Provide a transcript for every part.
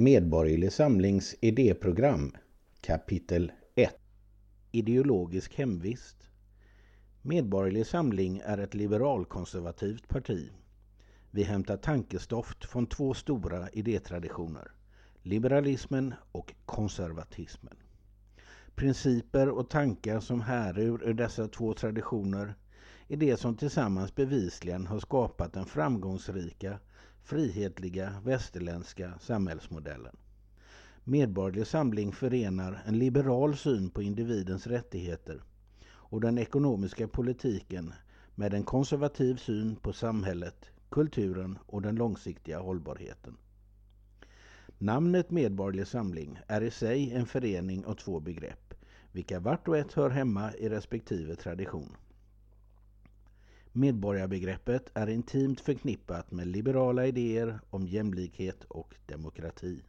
Medborgerlig Samlings idéprogram Kapitel 1 Ideologisk hemvist Medborgerlig Samling är ett liberalkonservativt parti. Vi hämtar tankestoft från två stora idétraditioner. Liberalismen och konservatismen. Principer och tankar som härur ur dessa två traditioner är det som tillsammans bevisligen har skapat den framgångsrika frihetliga västerländska samhällsmodellen. Medborgerlig Samling förenar en liberal syn på individens rättigheter och den ekonomiska politiken med en konservativ syn på samhället, kulturen och den långsiktiga hållbarheten. Namnet Medborgerlig Samling är i sig en förening av två begrepp, vilka vart och ett hör hemma i respektive tradition. Medborgarbegreppet är intimt förknippat med liberala idéer om jämlikhet och demokrati.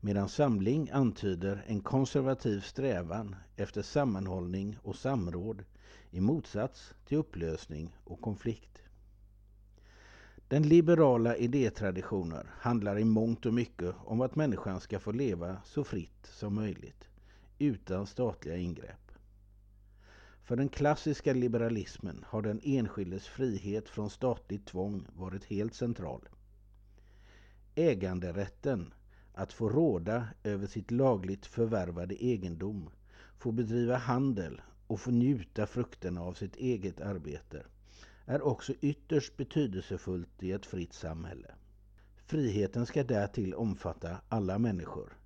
Medan samling antyder en konservativ strävan efter sammanhållning och samråd i motsats till upplösning och konflikt. Den liberala idétraditionen handlar i mångt och mycket om att människan ska få leva så fritt som möjligt utan statliga ingrepp. För den klassiska liberalismen har den enskildes frihet från statligt tvång varit helt central. Äganderätten, att få råda över sitt lagligt förvärvade egendom, få bedriva handel och få njuta frukterna av sitt eget arbete, är också ytterst betydelsefullt i ett fritt samhälle. Friheten ska därtill omfatta alla människor.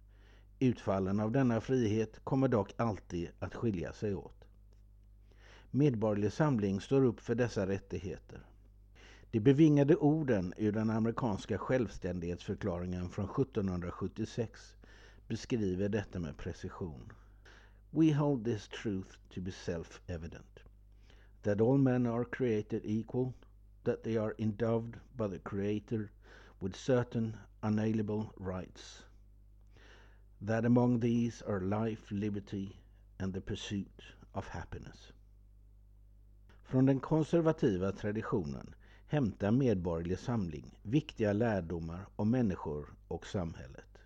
Utfallen av denna frihet kommer dock alltid att skilja sig åt. Medborgerlig Samling står upp för dessa rättigheter. De bevingade orden ur den amerikanska självständighetsförklaringen från 1776 beskriver detta med precision. We hold this truth to be self-evident. That all men are created equal, that they are endowed by the Creator with certain unalienable rights. That among these are life, liberty and the pursuit of happiness. Från den konservativa traditionen hämtar Medborgerlig Samling viktiga lärdomar om människor och samhället.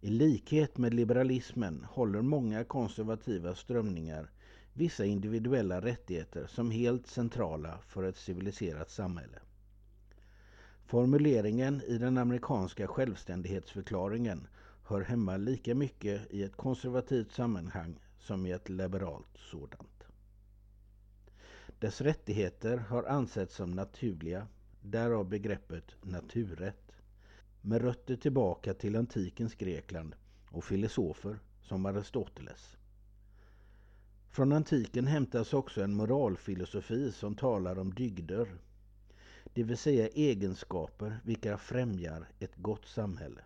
I likhet med liberalismen håller många konservativa strömningar vissa individuella rättigheter som helt centrala för ett civiliserat samhälle. Formuleringen i den amerikanska självständighetsförklaringen hör hemma lika mycket i ett konservativt sammanhang som i ett liberalt sådant. Dess rättigheter har ansetts som naturliga, därav begreppet naturrätt, med rötter tillbaka till antikens Grekland och filosofer som Aristoteles. Från antiken hämtas också en moralfilosofi som talar om dygder, det vill säga egenskaper vilka främjar ett gott samhälle.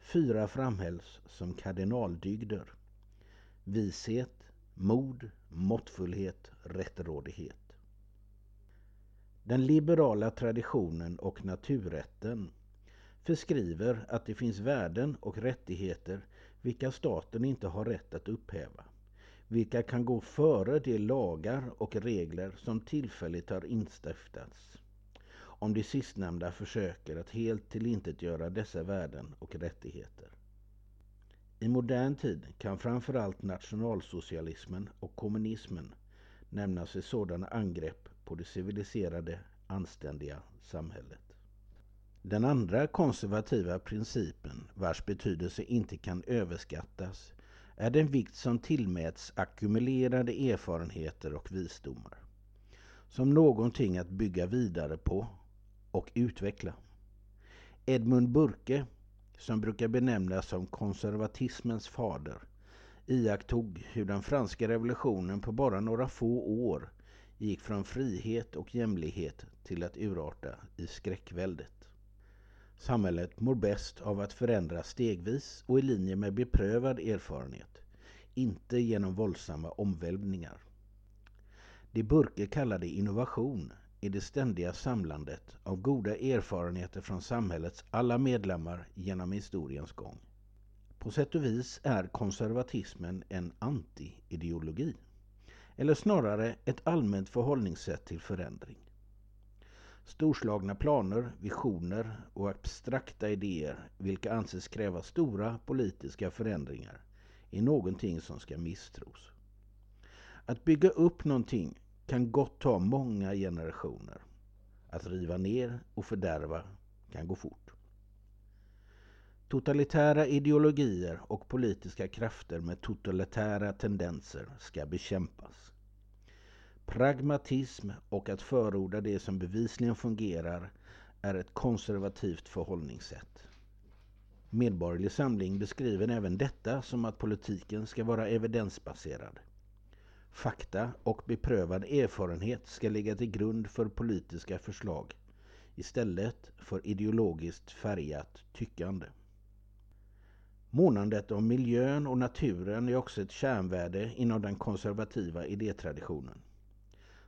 Fyra framhälls som kardinaldygder. Vishet, mod, måttfullhet, rättrådighet. Den liberala traditionen och naturrätten förskriver att det finns värden och rättigheter vilka staten inte har rätt att upphäva, vilka kan gå före de lagar och regler som tillfälligt har instiftats om de sistnämnda försöker att helt tillintetgöra dessa värden och rättigheter. I modern tid kan framförallt nationalsocialismen och kommunismen nämnas i sådana angrepp på det civiliserade, anständiga samhället. Den andra konservativa principen, vars betydelse inte kan överskattas, är den vikt som tillmäts ackumulerade erfarenheter och visdomar. Som någonting att bygga vidare på och utveckla. Edmund Burke som brukar benämnas som konservatismens fader, iakttog hur den franska revolutionen på bara några få år gick från frihet och jämlikhet till att urarta i skräckväldet. Samhället mår bäst av att förändras stegvis och i linje med beprövad erfarenhet, inte genom våldsamma omvälvningar. Det Burke kallade innovation i det ständiga samlandet av goda erfarenheter från samhällets alla medlemmar genom historiens gång. På sätt och vis är konservatismen en anti-ideologi. Eller snarare ett allmänt förhållningssätt till förändring. Storslagna planer, visioner och abstrakta idéer vilka anses kräva stora politiska förändringar är någonting som ska misstros. Att bygga upp någonting kan gott ta många generationer. Att riva ner och fördärva kan gå fort. Totalitära ideologier och politiska krafter med totalitära tendenser ska bekämpas. Pragmatism och att förorda det som bevisligen fungerar är ett konservativt förhållningssätt. Medborgerlig Samling beskriver även detta som att politiken ska vara evidensbaserad. Fakta och beprövad erfarenhet ska ligga till grund för politiska förslag istället för ideologiskt färgat tyckande. Månandet om miljön och naturen är också ett kärnvärde inom den konservativa idétraditionen.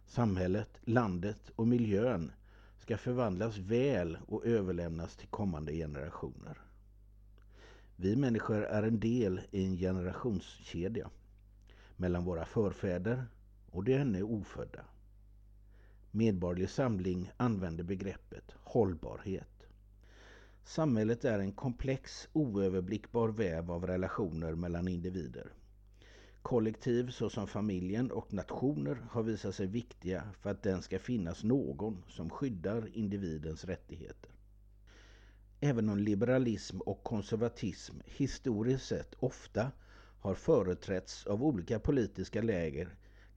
Samhället, landet och miljön ska förvandlas väl och överlämnas till kommande generationer. Vi människor är en del i en generationskedja mellan våra förfäder och de ännu ofödda. Medborgerlig Samling använder begreppet hållbarhet. Samhället är en komplex, oöverblickbar väv av relationer mellan individer. Kollektiv såsom familjen och nationer har visat sig viktiga för att den ska finnas någon som skyddar individens rättigheter. Även om liberalism och konservatism historiskt sett ofta har företrätts av olika politiska läger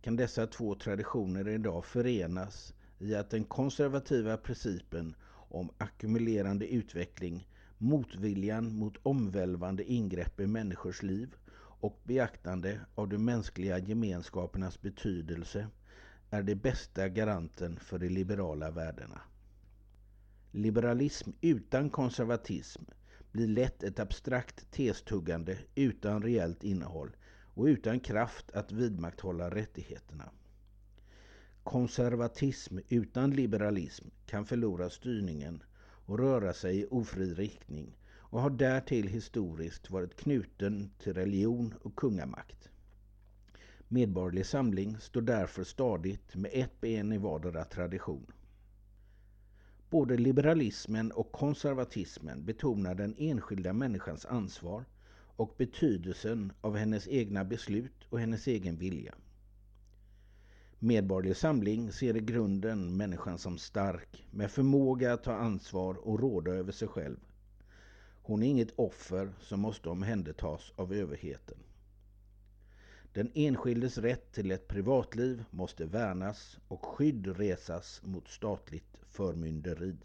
kan dessa två traditioner idag förenas i att den konservativa principen om ackumulerande utveckling, motviljan mot omvälvande ingrepp i människors liv och beaktande av de mänskliga gemenskapernas betydelse är det bästa garanten för de liberala värdena. Liberalism utan konservatism blir lätt ett abstrakt testuggande utan reellt innehåll och utan kraft att vidmakthålla rättigheterna. Konservatism utan liberalism kan förlora styrningen och röra sig i ofri riktning och har därtill historiskt varit knuten till religion och kungamakt. Medborgerlig Samling står därför stadigt med ett ben i vardera tradition. Både liberalismen och konservatismen betonar den enskilda människans ansvar och betydelsen av hennes egna beslut och hennes egen vilja. Medborgerlig Samling ser i grunden människan som stark med förmåga att ta ansvar och råda över sig själv. Hon är inget offer som måste omhändertas av överheten. Den enskildes rätt till ett privatliv måste värnas och skydd resas mot statligt förmynderi.